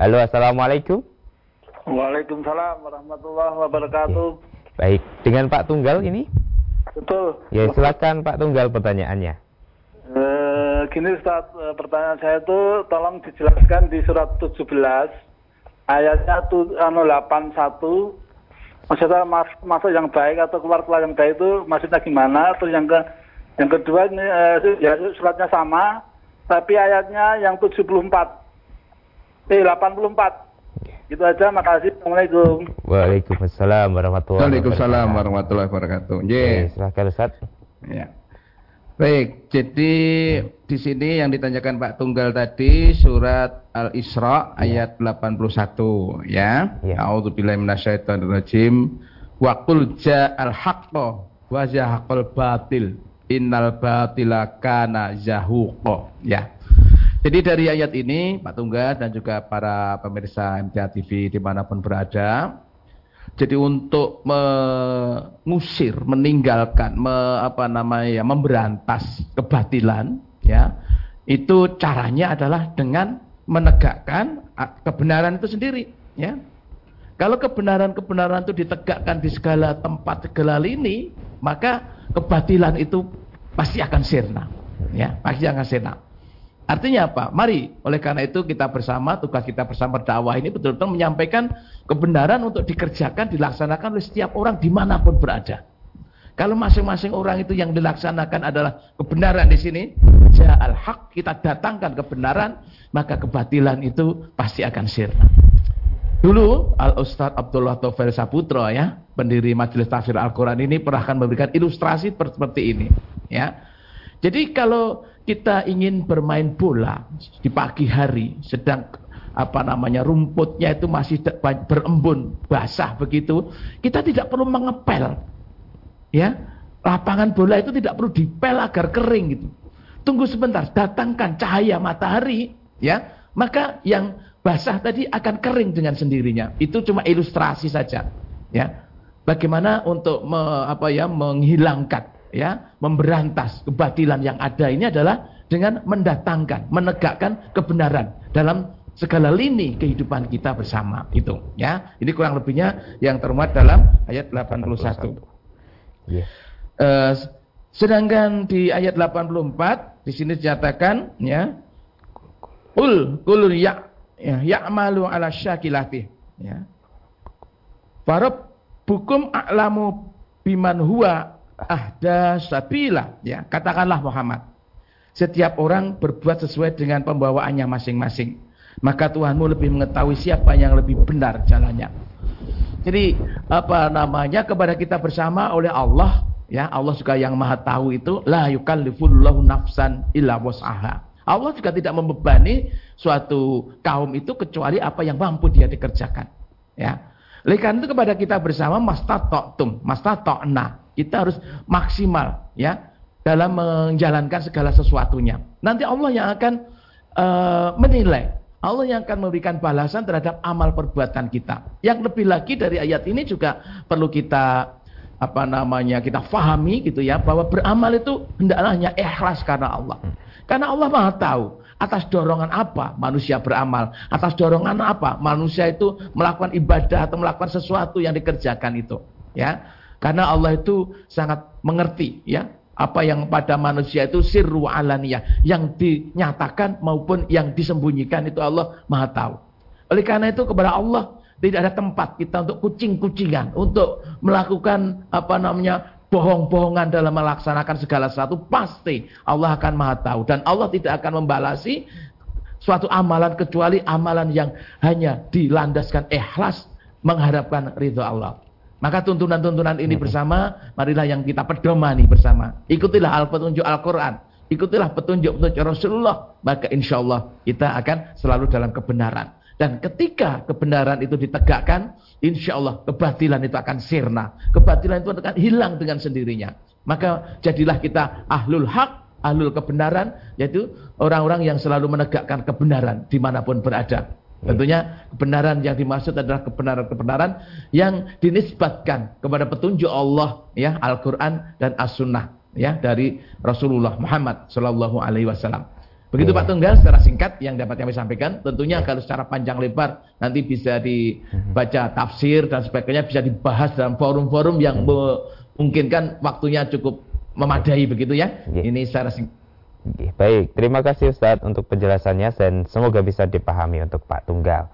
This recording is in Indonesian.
Halo, Assalamualaikum. Waalaikumsalam warahmatullahi wabarakatuh. Baik, dengan Pak Tunggal ini? Betul. Ya, silakan Pak Tunggal pertanyaannya. Eh, gini Ustaz, eh, pertanyaan saya itu tolong dijelaskan di surat 17 ayatnya tu, anu 81 maksudnya mas, masuk yang baik atau keluar keluar yang baik itu maksudnya gimana? Terus yang ke yang kedua ini eh, ya suratnya sama tapi ayatnya yang 74 eh 84 Gitu aja, makasih. Assalamualaikum. Waalaikumsalam warahmatullahi Waalaikumsalam wabarakatuh. warahmatullahi wabarakatuh. Oke, Ye. silakan Ustaz. Ya. Baik, jadi di sini yang ditanyakan Pak Tunggal tadi surat Al-Isra ayat 81 ya. Ya. A'udzubillahi minasyaitonirrajim. Wa qul ja'al haqqo wa zahaqal batil. Innal batila kana zahuqa. Ya. Jadi dari ayat ini Pak Tunggal dan juga para pemirsa MTA TV di mana pun berada, jadi untuk mengusir, meninggalkan, me, apa namanya, ya, memberantas kebatilan, ya, itu caranya adalah dengan menegakkan kebenaran itu sendiri, ya. Kalau kebenaran-kebenaran itu ditegakkan di segala tempat, segala lini, maka kebatilan itu pasti akan sirna, ya, pasti akan sirna. Artinya apa? Mari, oleh karena itu kita bersama, tugas kita bersama dakwah ini betul-betul menyampaikan kebenaran untuk dikerjakan, dilaksanakan oleh setiap orang di mana pun berada. Kalau masing-masing orang itu yang dilaksanakan adalah kebenaran di sini, ja'al haq, kita datangkan kebenaran, maka kebatilan itu pasti akan sirna. Dulu Al Ustadz Abdullah Taufel Saputro ya, pendiri Majelis Tafsir Al-Quran ini pernah akan memberikan ilustrasi seperti ini. Ya, jadi kalau kita ingin bermain bola di pagi hari, sedang apa namanya rumputnya itu masih berembun basah begitu, kita tidak perlu mengepel, ya lapangan bola itu tidak perlu dipel agar kering gitu. Tunggu sebentar, datangkan cahaya matahari, ya maka yang basah tadi akan kering dengan sendirinya. Itu cuma ilustrasi saja, ya. Bagaimana untuk me, apa ya menghilangkan ya, memberantas kebatilan yang ada ini adalah dengan mendatangkan, menegakkan kebenaran dalam segala lini kehidupan kita bersama itu ya. Ini kurang lebihnya yang termuat dalam ayat 81. Iya. Eh, sedangkan di ayat 84 di sini dinyatakan ya Qul qul ya ya ya'malu ala syakilati ya. bukum a'lamu biman huwa ahda sabila ya. Katakanlah Muhammad. Setiap orang berbuat sesuai dengan pembawaannya masing-masing. Maka Tuhanmu lebih mengetahui siapa yang lebih benar jalannya. Jadi apa namanya kepada kita bersama oleh Allah ya Allah juga yang maha tahu itu la yukallifullahu nafsan illa was'aha. Allah juga tidak membebani suatu kaum itu kecuali apa yang mampu dia dikerjakan. Ya. Oleh karena itu kepada kita bersama mastata'tum, mastata'na. Kita harus maksimal ya dalam menjalankan segala sesuatunya. Nanti Allah yang akan uh, menilai. Allah yang akan memberikan balasan terhadap amal perbuatan kita. Yang lebih lagi dari ayat ini juga perlu kita apa namanya kita fahami gitu ya bahwa beramal itu hendaklah hanya ikhlas karena Allah. Karena Allah Maha tahu atas dorongan apa manusia beramal, atas dorongan apa manusia itu melakukan ibadah atau melakukan sesuatu yang dikerjakan itu, ya. Karena Allah itu sangat mengerti, ya, apa yang pada manusia itu sirru alaniyah, yang dinyatakan maupun yang disembunyikan itu Allah Maha tahu. Oleh karena itu kepada Allah tidak ada tempat kita untuk kucing-kucingan, untuk melakukan apa namanya bohong-bohongan dalam melaksanakan segala sesuatu pasti Allah akan maha tahu dan Allah tidak akan membalasi suatu amalan kecuali amalan yang hanya dilandaskan ikhlas mengharapkan ridho Allah. Maka tuntunan-tuntunan ini bersama, marilah yang kita pedomani bersama. Ikutilah al petunjuk Al-Quran. Ikutilah petunjuk-petunjuk Rasulullah. Maka insya Allah kita akan selalu dalam kebenaran. Dan ketika kebenaran itu ditegakkan, insya Allah kebatilan itu akan sirna. Kebatilan itu akan hilang dengan sendirinya. Maka jadilah kita ahlul hak, ahlul kebenaran, yaitu orang-orang yang selalu menegakkan kebenaran di mana pun berada. Tentunya kebenaran yang dimaksud adalah kebenaran-kebenaran yang dinisbatkan kepada petunjuk Allah, ya Al-Quran dan As-Sunnah, ya dari Rasulullah Muhammad Shallallahu Alaihi Wasallam. Begitu Iya. Pak Tunggal secara singkat yang dapat kami sampaikan. Tentunya kalau secara panjang lebar nanti bisa dibaca tafsir dan sebagainya bisa dibahas dalam forum-forum yang memungkinkan waktunya cukup memadai begitu ya. Iya. Ini secara singkat. Baik, terima kasih Ustadz untuk penjelasannya dan semoga bisa dipahami untuk Pak Tunggal.